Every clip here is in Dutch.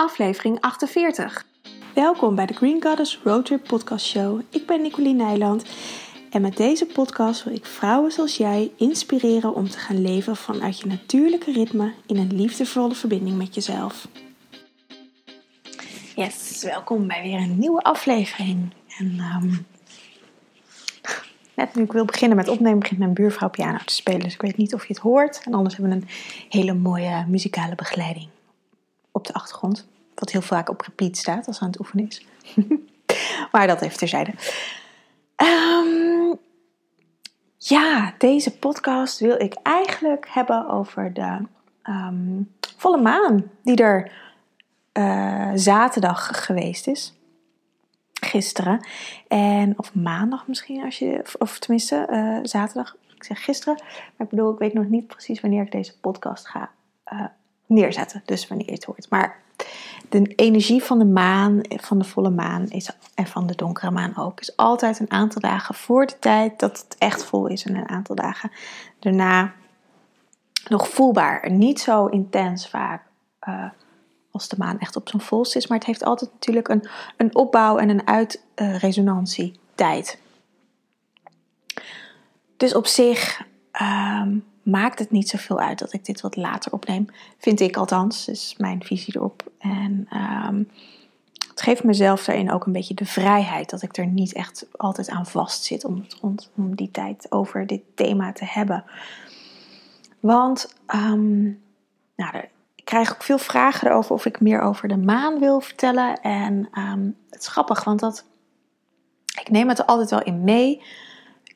aflevering 48. Welkom bij de Green Goddess Roadtrip Podcast Show. Ik ben Nicoline Nijland en met deze podcast wil ik vrouwen zoals jij inspireren om te gaan leven vanuit je natuurlijke ritme in een liefdevolle verbinding met jezelf. Yes, welkom bij weer een nieuwe aflevering. En ehm, net nu ik wil beginnen met opnemen, begint mijn buurvrouw piano te spelen. Dus ik weet niet of je het hoort. En anders hebben we een hele mooie muzikale begeleiding op de achtergrond. Wat heel vaak op repeat staat als aan het oefenen is. maar dat even terzijde. Um, ja, deze podcast wil ik eigenlijk hebben over de ehm, volle maan die er uh, zaterdag geweest is. Gisteren. En, of maandag misschien, als je, of, tenminste uh, zaterdag. Ik zeg gisteren, maar ik bedoel, ik weet nog niet precies wanneer ik deze podcast ga uh, neerzetten. Dus wanneer je het hoort. Maar de energie van de maan, van de volle maan is, en van de donkere maan ook, is altijd een aantal dagen voor de tijd dat het echt vol is en een aantal dagen daarna nog voelbaar. Niet zo intens vaak uh, als de maan echt op zijn volst is, maar het heeft altijd natuurlijk een, een opbouw en een uitresonantietijd. dus op zich um, maakt het niet zoveel uit dat ik dit wat later opneem. Vind ik althans, is mijn visie erop. En um, het geeft mezelf daarin ook een beetje de vrijheid dat ik er niet echt altijd aan vast zit om, om die tijd over dit thema te hebben. Want um, nou, ik krijg ook veel vragen erover of ik meer over de maan wil vertellen. En um, het is grappig, want dat, ik neem het er altijd wel in mee.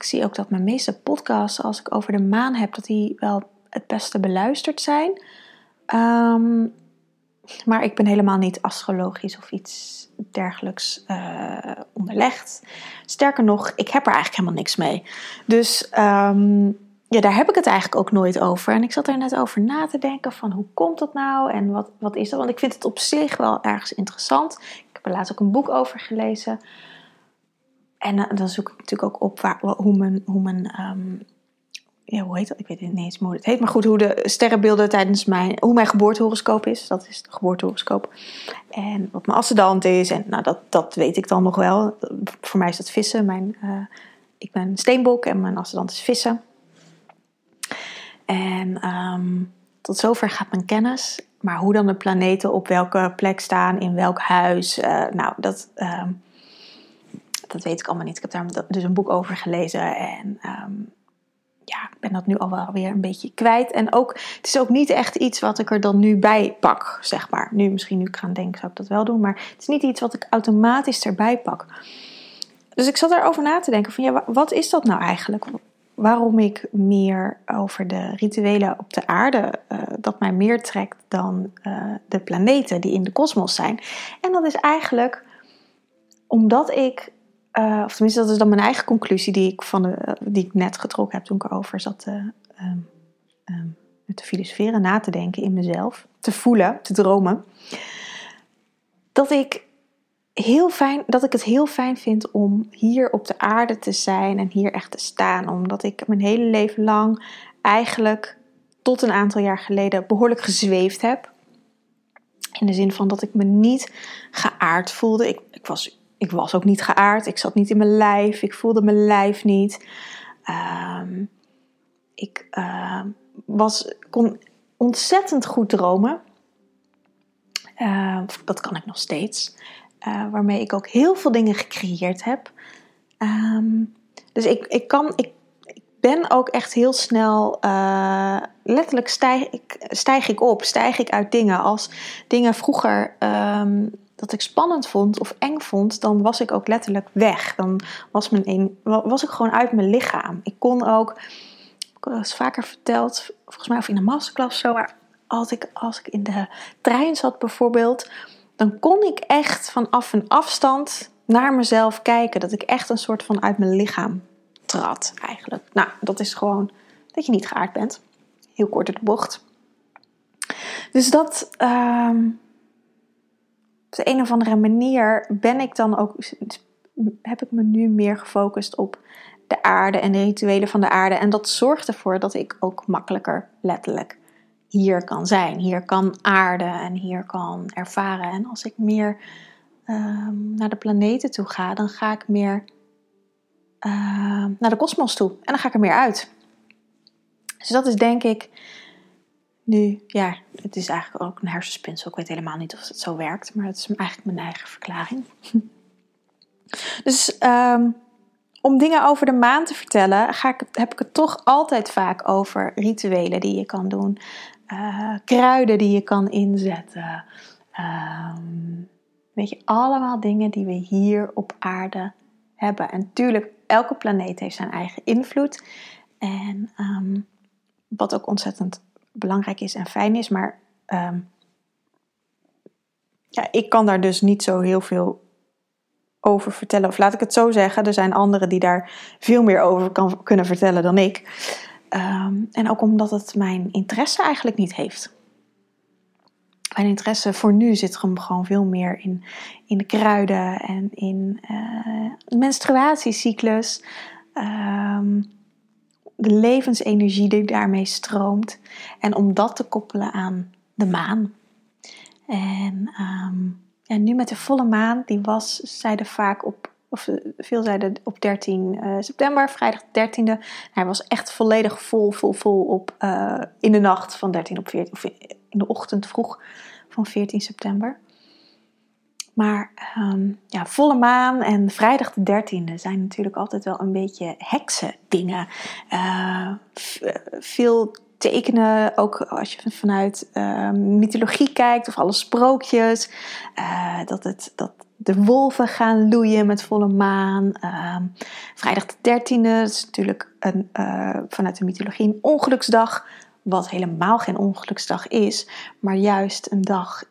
Ik zie ook dat mijn meeste podcasts, als ik over de maan heb, dat die wel het beste beluisterd zijn. Um, maar ik ben helemaal niet astrologisch of iets dergelijks uh, onderlegd. Sterker nog, ik heb er eigenlijk helemaal niks mee. Dus um, ja, daar heb ik het eigenlijk ook nooit over. En ik zat er net over na te denken van hoe komt dat nou en wat, wat is dat? Want ik vind het op zich wel ergens interessant. Ik heb er laatst ook een boek over gelezen. En uh, dan zoek ik natuurlijk ook op waar, hoe mijn, hoe mijn um, ja, hoe heet dat? Ik weet niet eens hoe het heet. Maar goed, hoe de sterrenbeelden tijdens mijn, hoe mijn geboortehoroscoop is. Dat is de geboortehoroscoop. En wat mijn ascendant is. En nou, dat, dat weet ik dan nog wel. Voor mij is dat vissen. Mijn, uh, ik ben steenbok en mijn ascendant is vissen. En um, tot zover gaat mijn kennis. Maar hoe dan de planeten op welke plek staan, in welk huis. Uh, nou, dat, um, dat weet ik allemaal niet. Ik heb daar dus een boek over gelezen. En um, ja, ik ben dat nu al wel weer een beetje kwijt. En ook, het is ook niet echt iets wat ik er dan nu bij pak, zeg maar. Nu, misschien nu ik ga denken, zou ik dat wel doen. Maar het is niet iets wat ik automatisch erbij pak. Dus ik zat erover na te denken van, ja, wat is dat nou eigenlijk? Waarom ik meer over de rituelen op de aarde, uh, dat mij meer trekt dan uh, de planeten die in de kosmos zijn. En dat is eigenlijk omdat ik uh, of tenminste, dat is dan mijn eigen conclusie die ik, van de, die ik net getrokken heb toen ik erover zat uh, um, um, te filosoferen, na te denken in mezelf, te voelen, te dromen. Dat ik, heel fijn, dat ik het heel fijn vind om hier op de aarde te zijn en hier echt te staan. Omdat ik mijn hele leven lang eigenlijk tot een aantal jaar geleden behoorlijk gezweefd heb. In de zin van dat ik me niet geaard voelde. Ik, ik was ik was ook niet geaard. Ik zat niet in mijn lijf. Ik voelde mijn lijf niet. Um, ik uh, was, kon ontzettend goed dromen. Uh, dat kan ik nog steeds. Uh, waarmee ik ook heel veel dingen gecreëerd heb. Dus ik, ik, kan, ik, ben ook echt heel snel. Uh, letterlijk stijg ik, stijg ik op, stijg ik uit dingen. Als dingen vroeger dat ik spannend vond of eng vond, dan was ik ook letterlijk weg. Dan was, mijn was ik gewoon uit mijn lichaam. Ik kon ook, ik het vaker verteld, volgens mij of in een masterclass zo, maar als ik, als ik in de trein zat bijvoorbeeld, dan kon ik echt vanaf een afstand naar mezelf kijken. Dat ik echt een soort van uit mijn lichaam trad eigenlijk. Nou, dat is gewoon dat je niet geaard bent. Heel kort de bocht. Dus dat, op de een of andere manier ben ik dan ook, heb ik me nu meer gefocust op de aarde en de rituelen van de aarde. En dat zorgt ervoor dat ik ook makkelijker letterlijk hier kan zijn, hier kan aarden en hier kan ervaren. En als ik meer ehm, naar de planeten toe ga, dan ga ik meer ehm, naar de kosmos toe en dan ga ik er meer uit. Dus dat is denk ik nu, ja, het is eigenlijk ook een hersenspinsel. Ik weet helemaal niet of het zo werkt, maar het is eigenlijk mijn eigen verklaring. Dus ehm, om dingen over de maan te vertellen, ga ik, heb ik het toch altijd vaak over rituelen die je kan doen, uh, kruiden die je kan inzetten. Ehm, weet je, allemaal dingen die we hier op aarde hebben. En natuurlijk, elke planeet heeft zijn eigen invloed. En ehm, wat ook ontzettend belangrijk is en fijn is, maar ja, ik kan daar dus niet zo heel veel over vertellen. Of laat ik het zo zeggen, er zijn anderen die daar veel meer over kan, kunnen vertellen dan ik. Ehm, en ook omdat het mijn interesse eigenlijk niet heeft. Mijn interesse voor nu zit hem gewoon veel meer in, in de kruiden en in de menstruatiecyclus. Ehm, de levensenergie die daarmee stroomt. En om dat te koppelen aan de maan. En en nu met de volle maan, die was, zeiden vaak op, of eh, veel zeiden op 13 uh, eh, september, vrijdag 13e. Hij was echt volledig vol, vol, vol op uh, in de nacht van 13 op 14, of in de ochtend vroeg van 14 september. Maar um, ja, volle maan en vrijdag de 13e zijn natuurlijk altijd wel een beetje heksen dingen. Uh, veel tekenen, ook als je vanuit uh, mythologie kijkt of alle sprookjes, uh, dat, het, dat de wolven gaan loeien met volle maan. Uh, vrijdag de 13e is natuurlijk een, vanuit de mythologie een ongeluksdag, wat helemaal geen ongeluksdag is, maar juist een dag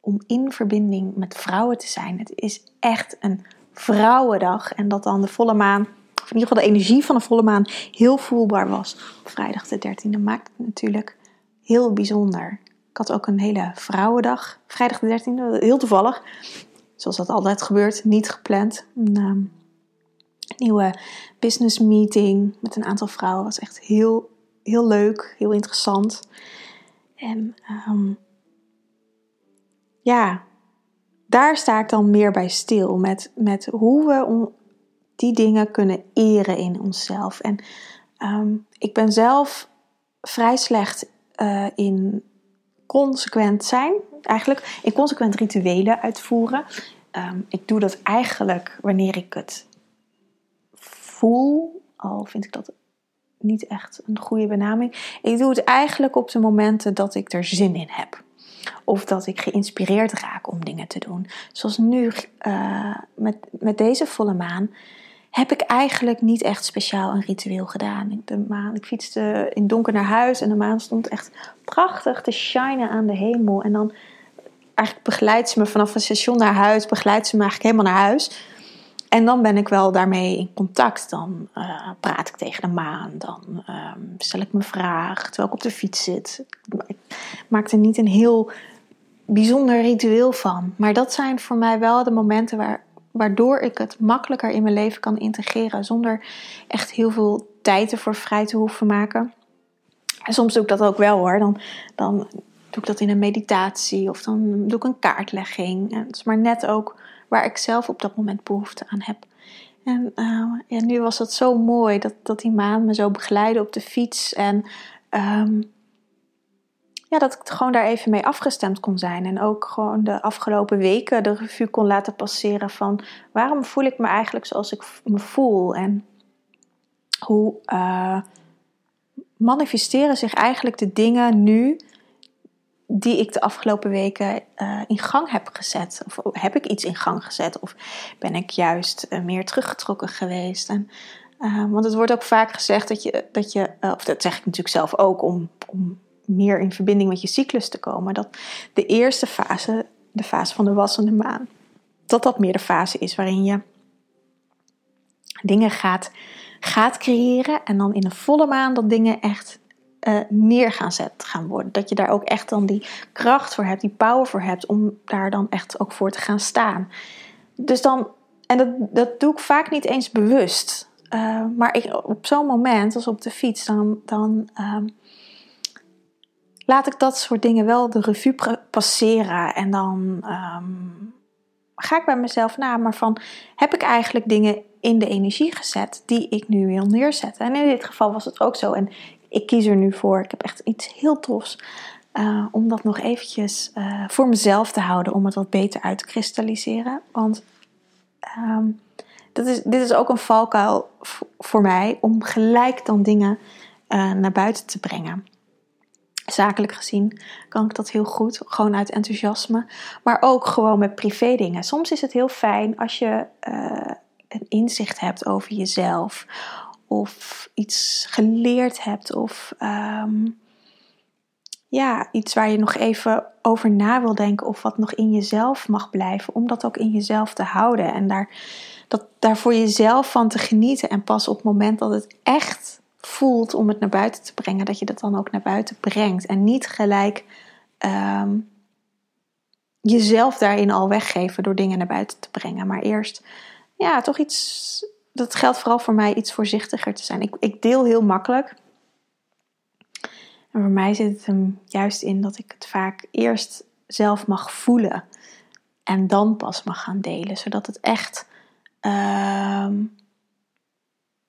om in verbinding met vrouwen te zijn. Het is echt een vrouwendag en dat dan de volle maan in ieder geval de energie van de volle maan heel voelbaar was. Op vrijdag de 13e maakt het natuurlijk heel bijzonder. Ik had ook een hele vrouwendag, vrijdag de 13e, heel toevallig. Zoals dat altijd gebeurt, niet gepland. Een ehm, nieuwe business meeting met een aantal vrouwen was echt heel, heel leuk, heel interessant. En um, ja, daar sta ik dan meer bij stil met, met hoe we die dingen kunnen eren in onszelf. En ehm, ik ben zelf vrij slecht uh, in consequent zijn, eigenlijk in consequent rituelen uitvoeren. Um, ik doe dat eigenlijk wanneer ik het voel, al vind ik dat niet echt een goede benaming. Ik doe het eigenlijk op de momenten dat ik er zin in heb. Of dat ik geïnspireerd raak om dingen te doen. Zoals nu uh, met, met deze volle maan heb ik eigenlijk niet echt speciaal een ritueel gedaan. De maan, ik fietste in donker naar huis en de maan stond echt prachtig te shinen aan de hemel. En dan eigenlijk begeleidt ze me vanaf het station naar huis, begeleidt ze me eigenlijk helemaal naar huis. En dan ben ik wel daarmee in contact. Dan uh, praat ik tegen de maan. Dan uh, stel ik me vraag terwijl ik op de fiets zit. Ik maak er niet een heel bijzonder ritueel van. Maar dat zijn voor mij wel de momenten waar, waardoor ik het makkelijker in mijn leven kan integreren zonder echt heel veel tijd ervoor vrij te hoeven maken. En soms doe ik dat ook wel hoor. Dan, dan doe ik dat in een meditatie of dan doe ik een kaartlegging. En het is maar net ook waar ik zelf op dat moment behoefte aan heb. En ja, nu was het zo mooi dat, dat die maan me zo begeleidde op de fiets. En um, ja, dat ik gewoon daar even mee afgestemd kon zijn. En ook gewoon de afgelopen weken de revue kon laten passeren van waarom voel ik me eigenlijk zoals ik me voel? En hoe uh, manifesteren zich eigenlijk de dingen nu die ik de afgelopen weken uh, in gang heb gezet? Of heb ik iets in gang gezet? Of ben ik juist uh, meer teruggetrokken geweest? En, want het wordt ook vaak gezegd dat je, dat je of dat zeg ik natuurlijk zelf ook om, om meer in verbinding met je cyclus te komen. Dat de eerste fase, de fase van de wassende maan, dat dat meer de fase is waarin je dingen gaat, gaat creëren. En dan in een volle maan dat dingen echt uh, neer gaan zet gaan worden. Dat je daar ook echt dan die kracht voor hebt, die power voor hebt om daar dan echt ook voor te gaan staan. Dus dan, en dat, dat doe ik vaak niet eens bewust. Uh, maar ik, op zo'n moment, als op de fiets, dan, dan uh, laat ik dat soort dingen wel de revue passeren. En dan ehm, ga ik bij mezelf na, maar van heb ik eigenlijk dingen in de energie gezet die ik nu wil neerzetten? En in dit geval was het ook zo. En ik kies er nu voor. Ik heb echt iets heel tofs. Uh, om dat nog eventjes uh, voor mezelf te houden, om het wat beter uit te kristalliseren. Want um, dat is, dit is ook een valkuil voor mij om gelijk dan dingen uh, naar buiten te brengen. Zakelijk gezien kan ik dat heel goed, gewoon uit enthousiasme. Maar ook gewoon met privé dingen. Soms is het heel fijn als je een inzicht hebt over jezelf. Of iets geleerd hebt. Of um, ja, iets waar je nog even over na wil denken. Of wat nog in jezelf mag blijven. Om dat ook in jezelf te houden. En daar, dat, daar voor jezelf van te genieten. En pas op het moment dat het echt voelt om het naar buiten te brengen, dat je dat dan ook naar buiten brengt. En niet gelijk ehm, jezelf daarin al weggeven door dingen naar buiten te brengen. Maar eerst, ja, toch iets. Dat geldt vooral voor mij iets voorzichtiger te zijn. Ik, ik deel heel makkelijk. En voor mij zit het hem juist in dat ik het vaak eerst zelf mag voelen. En dan pas mag gaan delen. Zodat het echt. Ehm,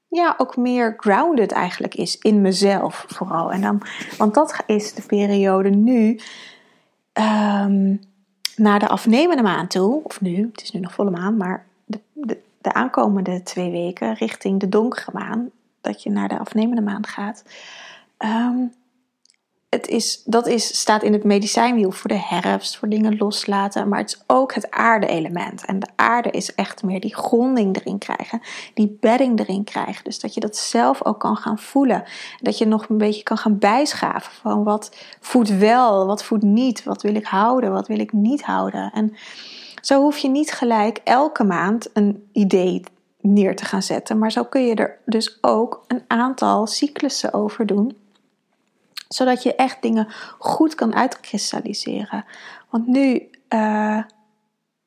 ja, ook meer grounded eigenlijk is in mezelf vooral. En dan, want dat is de periode nu um, naar de afnemende maan toe, of nu, het is nu nog volle maan, maar de, de, de aankomende twee weken richting de donkere maan, dat je naar de afnemende maan gaat. Um, het is, dat is, staat in het medicijnwiel voor de herfst, voor dingen loslaten. Maar het is ook het aarde-element. En de aarde is echt meer die gronding erin krijgen, die bedding erin krijgen. Dus dat je dat zelf ook kan gaan voelen. Dat je nog een beetje kan gaan bijschaven van wat voedt wel, wat voedt niet, wat wil ik houden, wat wil ik niet houden. En zo hoef je niet gelijk elke maand een idee neer te gaan zetten. Maar zo kun je er dus ook een aantal cyclussen over doen zodat je echt dingen goed kan uitkristalliseren. Want nu uh,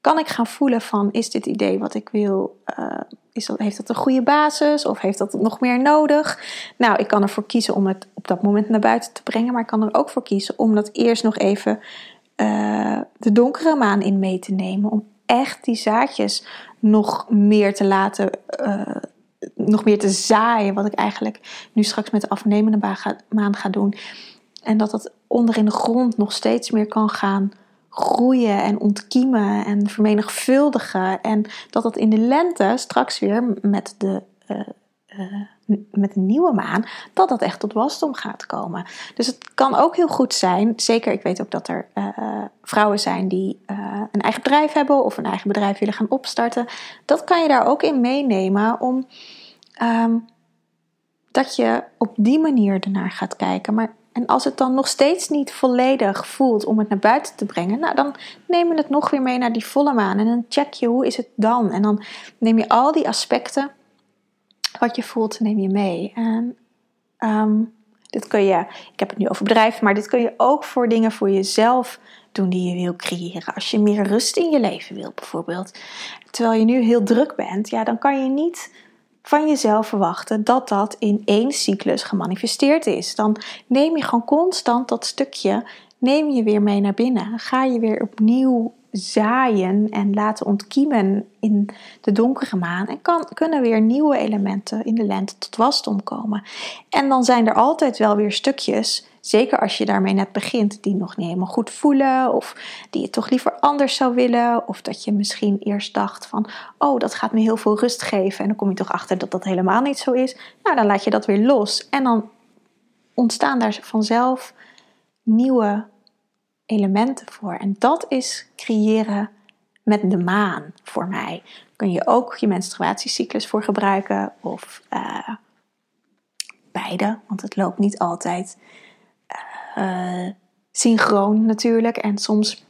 kan ik gaan voelen van is dit idee wat ik wil, uh, is dat, heeft dat een goede basis of heeft dat nog meer nodig? Nou, ik kan ervoor kiezen om het op dat moment naar buiten te brengen, maar ik kan er ook voor kiezen om dat eerst nog even uh, de donkere maan in mee te nemen. Om echt die zaadjes nog meer te laten nog meer te zaaien, wat ik eigenlijk nu straks met de afnemende maan ga doen. En dat dat onder in de grond nog steeds meer kan gaan groeien en ontkiemen en vermenigvuldigen. En dat dat in de lente straks weer met de, uh, met de nieuwe maan, dat dat echt tot wasdom gaat komen. Dus het kan ook heel goed zijn, zeker ik weet ook dat er uh, vrouwen zijn die een eigen bedrijf hebben of een eigen bedrijf willen gaan opstarten. Dat kan je daar ook in meenemen om um, dat je op die manier ernaar gaat kijken. Maar, en als het dan nog steeds niet volledig voelt om het naar buiten te brengen, nou, dan neem je het nog weer mee naar die volle maan. En dan check je hoe is het dan. En dan neem je al die aspecten wat je voelt, neem je mee. En um, dit kun je, ik heb het nu over bedrijven, maar dit kun je ook voor dingen voor jezelf doen die je wil creëren. Als je meer rust in je leven wilt, bijvoorbeeld. Terwijl je nu heel druk bent, ja, dan kan je niet van jezelf verwachten dat dat in één cyclus gemanifesteerd is. Dan neem je gewoon constant dat stukje, neem je weer mee naar binnen. Ga je weer opnieuw zaaien en laten ontkiemen in de donkere maan. En kan, kunnen weer nieuwe elementen in de lente tot wasdom komen. En dan zijn er altijd wel weer stukjes Zeker als je daarmee net begint, die nog niet helemaal goed voelen, of die je toch liever anders zou willen, of dat je misschien eerst dacht van, oh, dat gaat me heel veel rust geven, en dan kom je toch achter dat dat helemaal niet zo is. Nou, dan laat je dat weer los en dan ontstaan daar vanzelf nieuwe elementen voor. En dat is creëren met de maan voor mij. Kun je ook je menstruatiecyclus voor gebruiken of uh, beide, want het loopt niet altijd uh, synchroon natuurlijk. En soms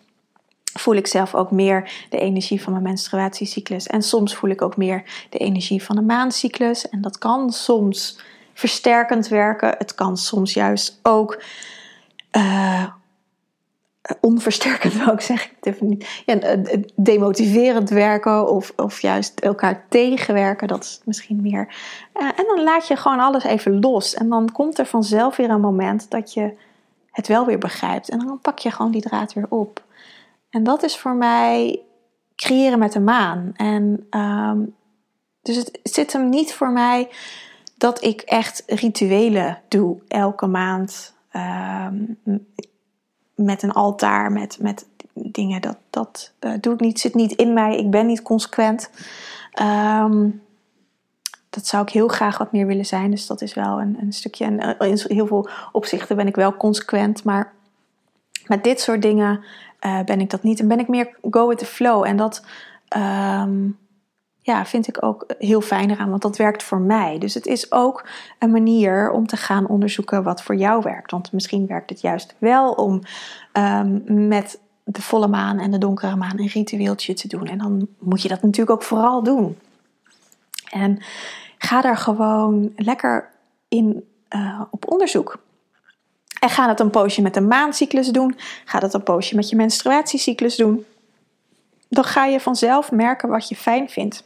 voel ik zelf ook meer de energie van mijn menstruatiecyclus. En soms voel ik ook meer de energie van de maancyclus. En dat kan soms versterkend werken. Het kan soms juist ook uh, onversterkend, wil ik zeggen. Even niet. Ja, eh, demotiverend werken of, of juist elkaar tegenwerken. Dat is misschien meer. Uh, en dan laat je gewoon alles even los. En dan komt er vanzelf weer een moment dat je het wel weer begrijpt. En dan pak je gewoon die draad weer op. En dat is voor mij creëren met de maan. En ehm, dus het zit hem niet voor mij dat ik echt rituelen doe elke maand. Ehm, met een altaar, met, met dingen. Dat, dat uh, doe ik niet, zit niet in mij. Ik ben niet consequent. Ehm, dat zou ik heel graag wat meer willen zijn. Dus dat is wel een, een stukje. En eh, in heel veel opzichten ben ik wel consequent. Maar met dit soort dingen uh, ben ik dat niet. En ben ik meer go with the flow. En dat um, ja, vind ik ook heel fijn eraan, want dat werkt voor mij. Dus het is ook een manier om te gaan onderzoeken wat voor jou werkt. Want misschien werkt het juist wel om um, met de volle maan en de donkere maan een ritueeltje te doen. En dan moet je dat natuurlijk ook vooral doen. En ga daar gewoon lekker in uh, op onderzoek. En ga dat een poosje met de maancyclus doen. Ga dat een poosje met je menstruatiecyclus doen. Dan ga je vanzelf merken wat je fijn vindt.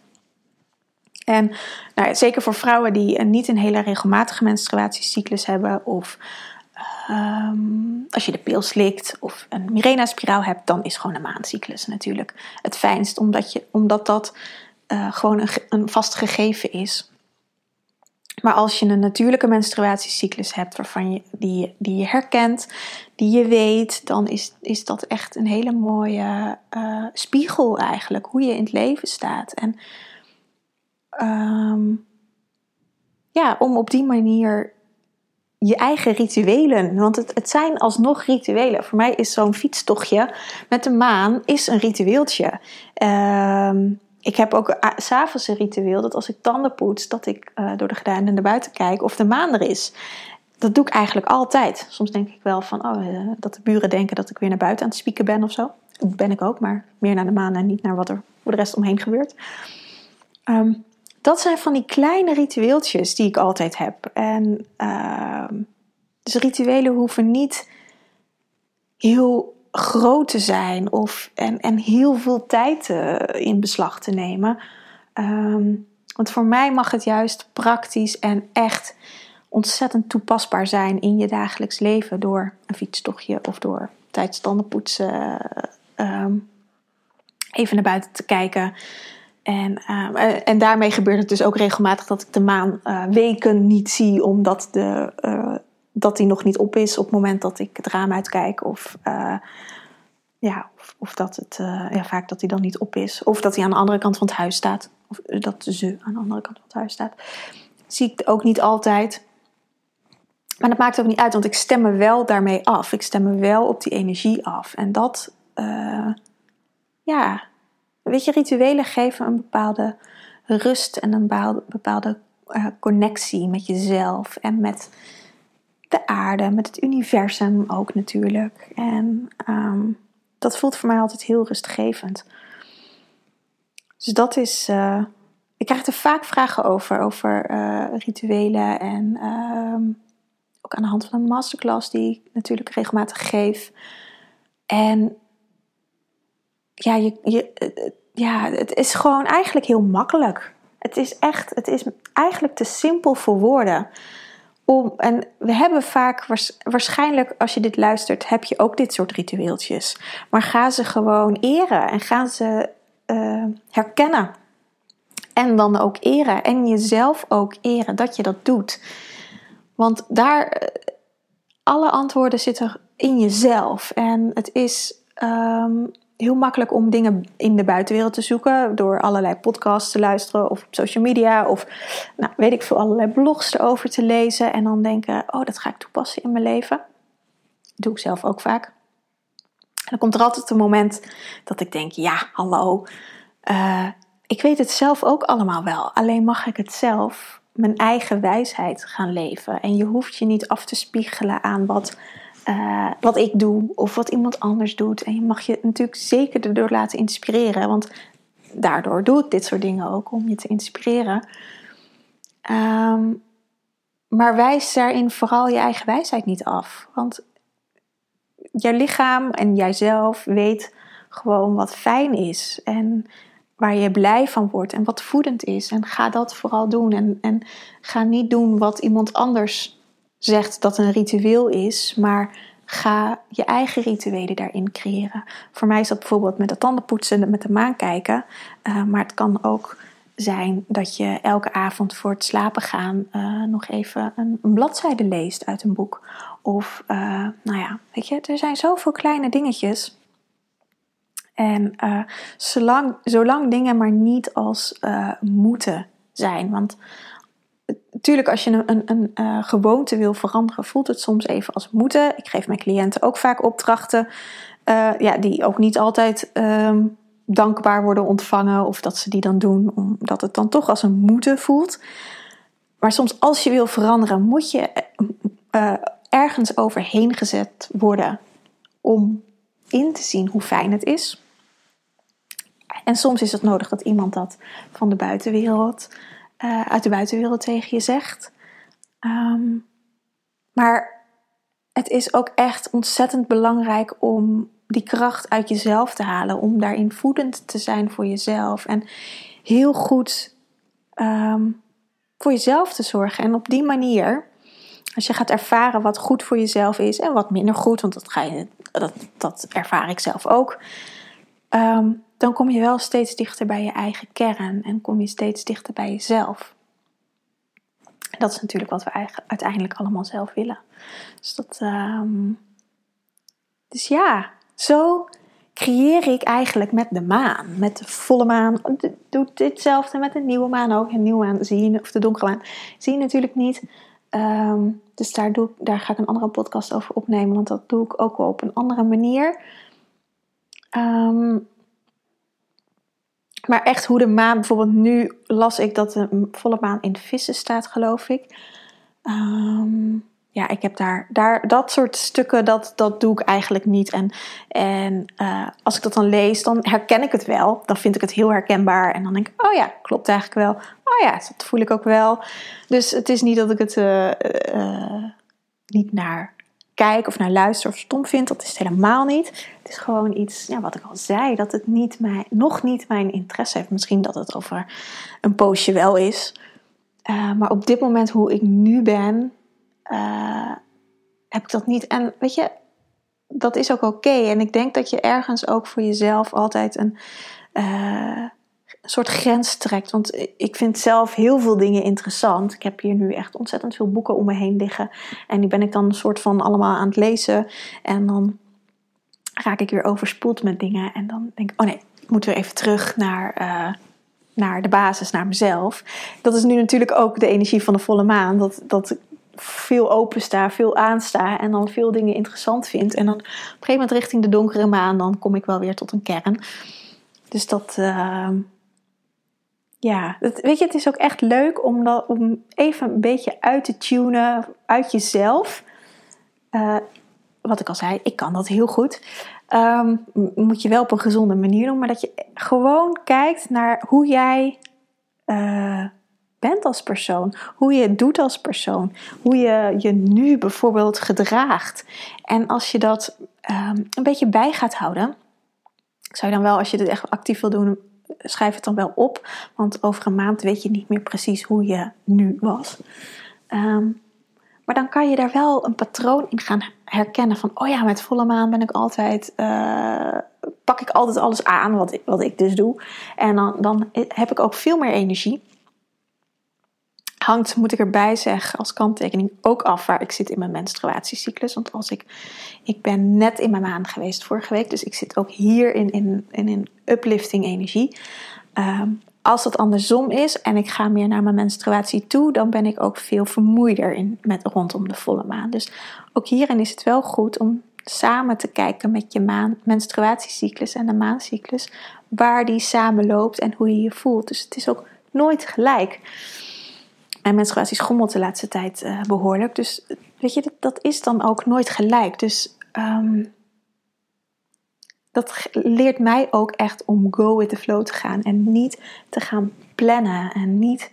En nou, zeker voor vrouwen die niet een hele regelmatige menstruatiecyclus hebben, of um, als je de pil slikt of een Mirena-spiraal hebt, dan is gewoon een maancyclus natuurlijk het fijnst, omdat, je, omdat dat uh, gewoon een, een vast gegeven is. Maar als je een natuurlijke menstruatiecyclus hebt waarvan je, die, die je herkent, die je weet, dan is, is dat echt een hele mooie uh, spiegel eigenlijk, hoe je in het leven staat. En um, ja, om op die manier je eigen rituelen. Want het, het zijn alsnog rituelen. Voor mij is zo'n fietstochtje met de maan is een ritueeltje. Um, ik heb ook uh, s'avonds een ritueel dat als ik tanden poets, dat ik uh, door de gordijnen naar buiten kijk of de maan er is. Dat doe ik eigenlijk altijd. Soms denk ik wel van oh, uh, dat de buren denken dat ik weer naar buiten aan het spieken ben of zo. Dat ben ik ook, maar meer naar de maan en niet naar wat er voor de rest omheen gebeurt. Um, dat zijn van die kleine ritueeltjes die ik altijd heb. En uh, dus rituelen hoeven niet heel groot te zijn of, en, en heel veel tijd uh, in beslag te nemen. Um, want voor mij mag het juist praktisch en echt ontzettend toepasbaar zijn in je dagelijks leven. Door een fietstochtje of door tijdens tandenpoetsen uh, even naar buiten te kijken. En, uh, en daarmee gebeurt het dus ook regelmatig dat ik de maan uh, weken niet zie, omdat de, dat die nog niet op is op het moment dat ik het raam uitkijk. Of, ja, of, of, dat het ja, vaak dat hij dan niet op is. Of dat hij aan de andere kant van het huis staat. Of dat ze aan de andere kant van het huis staat. Zie ik ook niet altijd. Maar dat maakt ook niet uit, want ik stem me wel daarmee af. Ik stem me wel op die energie af. En dat, ja, Weet je, rituelen geven een bepaalde rust en een bepaalde, uh, connectie met jezelf en met de aarde, met het universum ook natuurlijk. En um, dat voelt voor mij altijd heel rustgevend. Dus dat is. Uh, ik krijg er vaak vragen over, over uh, rituelen en um, ook aan de hand van een masterclass die ik natuurlijk regelmatig geef. En ja, je, je, ja, het is gewoon eigenlijk heel makkelijk. Het is echt, het is eigenlijk te simpel voor woorden. Om, en we hebben vaak, waarschijnlijk als je dit luistert, heb je ook dit soort ritueeltjes. Maar ga ze gewoon eren en ga ze uh, herkennen. En dan ook eren. En jezelf ook eren dat je dat doet. Want daar, eh, alle antwoorden zitten in jezelf. En het is um, heel makkelijk om dingen in de buitenwereld te zoeken. Door allerlei podcasts te luisteren of op social media. Of nou, weet ik veel, allerlei blogs erover te lezen. En dan denken, oh dat ga ik toepassen in mijn leven. Dat doe ik zelf ook vaak. En dan komt er altijd een moment dat ik denk, ja hallo. Uh, ik weet het zelf ook allemaal wel. Alleen mag ik het zelf mijn eigen wijsheid gaan leven. En je hoeft je niet af te spiegelen aan wat uh, wat ik doe of wat iemand anders doet. En je mag je natuurlijk zeker erdoor laten inspireren, want daardoor doe ik dit soort dingen ook om je te inspireren. Um, maar wijs daarin vooral je eigen wijsheid niet af. Want je lichaam en jijzelf weet gewoon wat fijn is. En waar je blij van wordt en wat voedend is. En ga dat vooral doen. En, en ga niet doen wat iemand anders zegt dat een ritueel is, maar ga je eigen rituelen daarin creëren. Voor mij is dat bijvoorbeeld met de tandenpoetsen, met de maan kijken. Uh, maar het kan ook zijn dat je elke avond voor het slapen gaan uh, nog even een, bladzijde leest uit een boek. Of, uh, nou ja, weet je, er zijn zoveel kleine dingetjes. En zolang, zolang dingen maar niet als moeten zijn. Want natuurlijk, als je een, een, een uh, gewoonte wil veranderen, voelt het soms even als moeten. Ik geef mijn cliënten ook vaak opdrachten uh, ja, die ook niet altijd um, dankbaar worden ontvangen. Of dat ze die dan doen omdat het dan toch als een moeten voelt. Maar soms als je wil veranderen, moet je uh, ergens overheen gezet worden om in te zien hoe fijn het is. En soms is het nodig dat iemand dat van de buitenwereld uh, uit de buitenwereld tegen je zegt. Um, maar het is ook echt ontzettend belangrijk om die kracht uit jezelf te halen. Om daarin voedend te zijn voor jezelf. En heel goed um, voor jezelf te zorgen. En op die manier, als je gaat ervaren wat goed voor jezelf is en wat minder goed, want dat, ga je, dat, dat ervaar ik zelf ook. Um, dan kom je wel steeds dichter bij je eigen kern en kom je steeds dichter bij jezelf. Dat is natuurlijk wat we uiteindelijk allemaal zelf willen. Dus, dat, um... dus ja, zo creëer ik eigenlijk met de maan, met de volle maan. Doe ditzelfde met de nieuwe maan ook. Een nieuwe maan zie je, of de donkere maan, zie je natuurlijk niet. Um, dus daar, daar ga ik een andere podcast over opnemen, want dat doe ik ook wel op een andere manier. Um, maar echt hoe de maan, bijvoorbeeld nu las ik dat de volle maan in vissen staat, geloof ik. Um, ja, ik heb daar, daar dat soort stukken, dat, dat doe ik eigenlijk niet. En, en uh, als ik dat dan lees, dan herken ik het wel. Dan vind ik het heel herkenbaar. En dan denk ik, oh ja, klopt eigenlijk wel. Oh ja, dat voel ik ook wel. Dus het is niet dat ik het uh, uh, niet naar kijk of naar luister of stom vind. Dat is het helemaal niet. Het is gewoon iets, ja, wat ik al zei, dat het niet mijn, nog niet mijn interesse heeft. Misschien dat het over een poosje wel is. Uh, maar op dit moment, hoe ik nu ben, uh, heb ik dat niet. En weet je, dat is ook oké. En ik denk dat je ergens ook voor jezelf altijd een. Uh, een soort grens trekt. Want ik vind zelf heel veel dingen interessant. Ik heb hier nu echt ontzettend veel boeken om me heen liggen. En die ben ik dan een soort van allemaal aan het lezen. En dan raak ik weer overspoeld met dingen. En dan denk ik, oh nee, ik moet weer even terug naar, uh, naar de basis, naar mezelf. Dat is nu natuurlijk ook de energie van de volle maan. Dat, dat ik veel opensta, veel aansta en dan veel dingen interessant vind. En dan op een gegeven moment richting de donkere maan, dan kom ik wel weer tot een kern. Dus dat, uh, ja, weet je, het is ook echt leuk om, dat, om even een beetje uit te tunen uit jezelf. Uh, wat ik al zei, ik kan dat heel goed. Um, moet je wel op een gezonde manier doen, maar dat je gewoon kijkt naar hoe jij uh, bent als persoon, hoe je het doet als persoon, hoe je je nu bijvoorbeeld gedraagt. En als je dat um, een beetje bij gaat houden, zou je dan wel, als je dit echt actief wil doen, schrijf het dan wel op. Want over een maand weet je niet meer precies hoe je nu was. Um, maar dan kan je daar wel een patroon in gaan herkennen. Van, oh ja, met volle maan ben ik altijd, uh, pak ik altijd alles aan wat ik, wat ik dus doe. En dan, dan heb ik ook veel meer energie. Hangt, moet ik erbij zeggen, als kanttekening ook af waar ik zit in mijn menstruatiecyclus. Want als ik, ik ben net in mijn maan geweest vorige week, dus ik zit ook hier in, in, in een uplifting energie. Um, als het andersom is en ik ga meer naar mijn menstruatie toe, dan ben ik ook veel vermoeider in, met, rondom de volle maan. Dus ook hierin is het wel goed om samen te kijken met je maan, menstruatiecyclus en de maancyclus, waar die samen loopt en hoe je je voelt. Dus het is ook nooit gelijk. Mijn menstruatie schommelt de laatste tijd uh, behoorlijk. Dus weet je, dat, dat, is dan ook nooit gelijk. Dus um, dat leert mij ook echt om go with the flow te gaan. En niet te gaan plannen. En niet.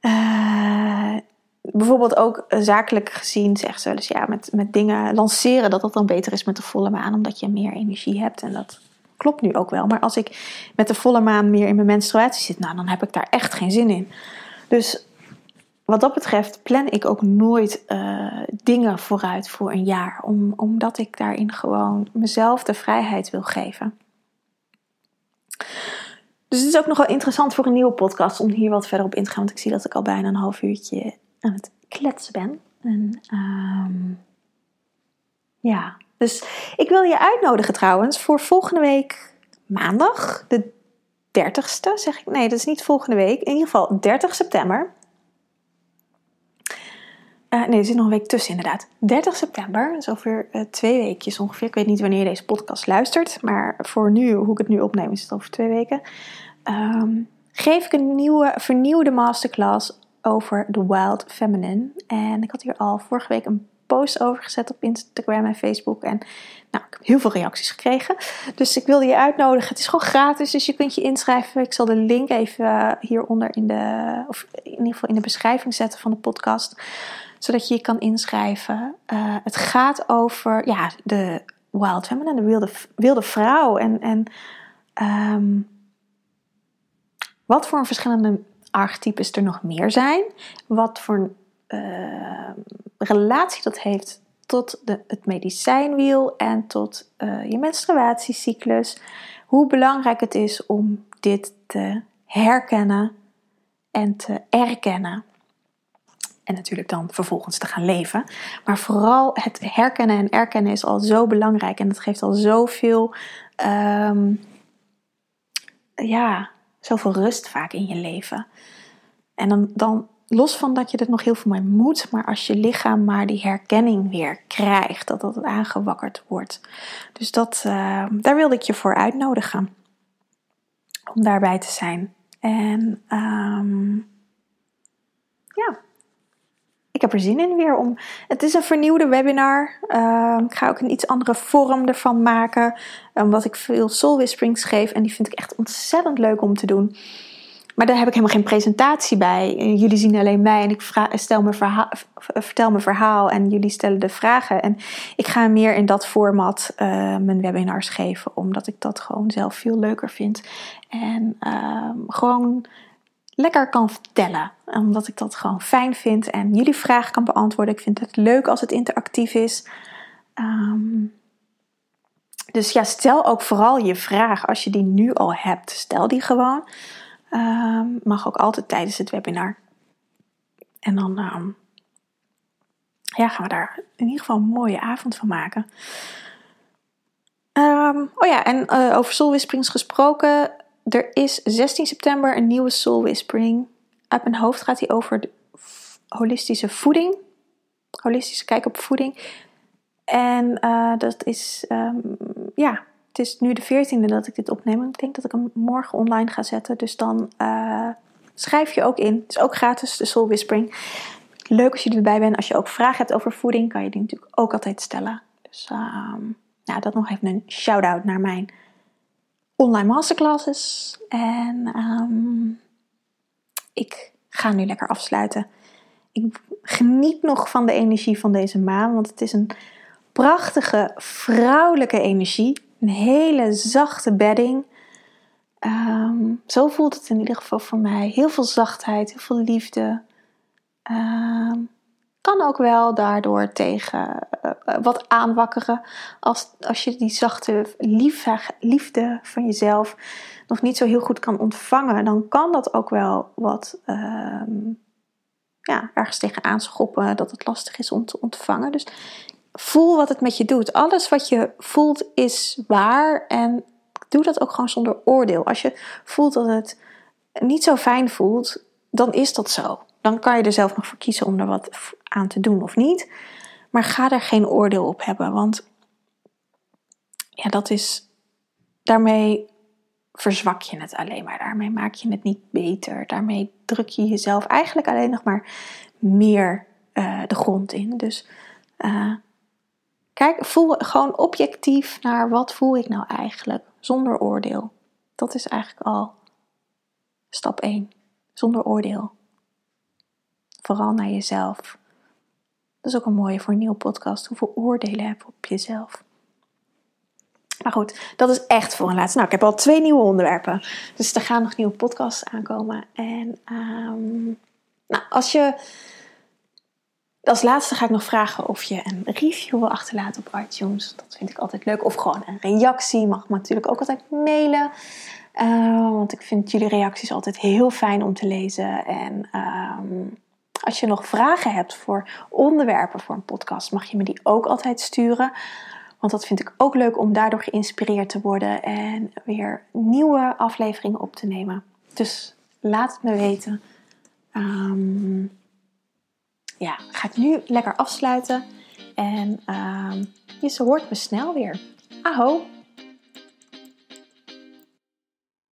Uh, bijvoorbeeld ook zakelijk gezien zegt ze dus ja, met, met dingen lanceren dat dat dan beter is met de volle maan, omdat je meer energie hebt. En dat klopt nu ook wel. Maar als ik met de volle maan meer in mijn menstruatie zit, nou, dan heb ik daar echt geen zin in. Dus wat dat betreft plan ik ook nooit uh, dingen vooruit voor een jaar. Om, omdat ik daarin gewoon mezelf de vrijheid wil geven. Dus het is ook nog wel interessant voor een nieuwe podcast om hier wat verder op in te gaan. Want ik zie dat ik al bijna een half uurtje aan het kletsen ben. En um, ja, dus ik wil je uitnodigen trouwens voor volgende week maandag, de 30ste, zeg ik. Nee, dat is niet volgende week. In ieder geval 30 september. Uh, nee, er zit nog een week tussen inderdaad. 30 september, dus over uh, twee weekjes ongeveer. Ik weet niet wanneer je deze podcast luistert, maar voor nu, hoe ik het nu opneem, is het over twee weken. Um, geef ik een nieuwe, vernieuwde masterclass over The Wild Feminine. En ik had hier al vorige week een post over gezet op Instagram en Facebook. En nou, ik heb heel veel reacties gekregen. Dus ik wilde je uitnodigen. Het is gewoon gratis, dus je kunt je inschrijven. Ik zal de link even hieronder in de, of in ieder geval in de beschrijving zetten van de podcast. Zodat je je kan inschrijven. Uh, het gaat over ja, de wild feminine, de wilde, wilde vrouw. En, en um, wat voor verschillende archetypes er nog meer zijn. Wat voor uh, relatie dat heeft tot de, het medicijnwiel en tot uh, je menstruatiecyclus. Hoe belangrijk het is om dit te herkennen en te erkennen. En natuurlijk dan vervolgens te gaan leven. Maar vooral het herkennen en erkennen is al zo belangrijk. En dat geeft al zoveel, um, ja, zoveel rust vaak in je leven. En dan, dan los van dat je er nog heel veel mee moet, maar als je lichaam maar die herkenning weer krijgt, dat dat aangewakkerd wordt. Dus dat, uh, daar wilde ik je voor uitnodigen. Om daarbij te zijn. En um, ja, ik heb er zin in weer om. Het is een vernieuwde webinar. Uh, ik ga ook een iets andere vorm ervan maken. Omdat ik veel soul whisperings geef. En die vind ik echt ontzettend leuk om te doen. Maar daar heb ik helemaal geen presentatie bij. Jullie zien alleen mij en ik stel mijn verhaal, vertel mijn verhaal en jullie stellen de vragen. En ik ga meer in dat format uh, mijn webinars geven, omdat ik dat gewoon zelf veel leuker vind. En uh, gewoon lekker kan vertellen. Omdat ik dat gewoon fijn vind en jullie vragen kan beantwoorden. Ik vind het leuk als het interactief is. Um, dus ja, stel ook vooral je vraag als je die nu al hebt. Stel die gewoon. Um, mag ook altijd tijdens het webinar. En dan um, ja, gaan we daar in ieder geval een mooie avond van maken. Um, oh ja, en uh, over Soul Whisperings gesproken. Er is 16 september een nieuwe Soul Whispering. Uit mijn hoofd gaat hij over holistische voeding. Holistische kijk op voeding. En uh, dat is, ja, het is nu de 14e dat ik dit opneem. Ik denk dat ik hem morgen online ga zetten. Dus dan uh, schrijf je ook in. Het is ook gratis, de Soul Whispering. Leuk als je erbij bent. Als je ook vragen hebt over voeding, kan je die natuurlijk ook altijd stellen. Dus uh, nou, dat nog even een shout-out naar mijn online masterclasses. En um, ik ga nu lekker afsluiten. Ik geniet nog van de energie van deze maan, want het is een prachtige vrouwelijke energie. Een hele zachte bedding. Um, zo voelt het in ieder geval voor mij. Heel veel zachtheid, heel veel liefde. Um, kan ook wel daardoor tegen uh, wat aanwakkeren. Als, als je die zachte liefde, liefde van jezelf nog niet zo heel goed kan ontvangen, dan kan dat ook wel wat um, ja, ergens tegen aanschoppen dat het lastig is om te ontvangen. Dus voel wat het met je doet. Alles wat je voelt is waar en doe dat ook gewoon zonder oordeel. Als je voelt dat het niet zo fijn voelt, dan is dat zo. Dan kan je er zelf nog voor kiezen om er wat aan te doen of niet. Maar ga er geen oordeel op hebben, want ja, dat is. Daarmee verzwak je het alleen maar. Daarmee maak je het niet beter. Daarmee druk je jezelf eigenlijk alleen nog maar meer uh, de grond in. Dus uh, Kijk, voel gewoon objectief naar wat voel ik nou eigenlijk, zonder oordeel. Dat is eigenlijk al stap 1, zonder oordeel. Vooral naar jezelf. Dat is ook een mooie voor een nieuwe podcast. Hoeveel oordelen heb je op jezelf? Maar goed, dat is echt voor een laatste. Nou, ik heb al twee nieuwe onderwerpen. Dus er gaan nog nieuwe podcasts aankomen. En um, Nou, als je. Als laatste ga ik nog vragen of je een review wil achterlaten op iTunes. Dat vind ik altijd leuk. Of gewoon een reactie. Mag me natuurlijk ook altijd mailen. Uh, want ik vind jullie reacties altijd heel fijn om te lezen. En ehm, als je nog vragen hebt voor onderwerpen voor een podcast, mag je me die ook altijd sturen. Want dat vind ik ook leuk om daardoor geïnspireerd te worden en weer nieuwe afleveringen op te nemen. Dus laat het me weten. Um, ja, ga ik nu lekker afsluiten. En um, je hoort me snel weer. Aho!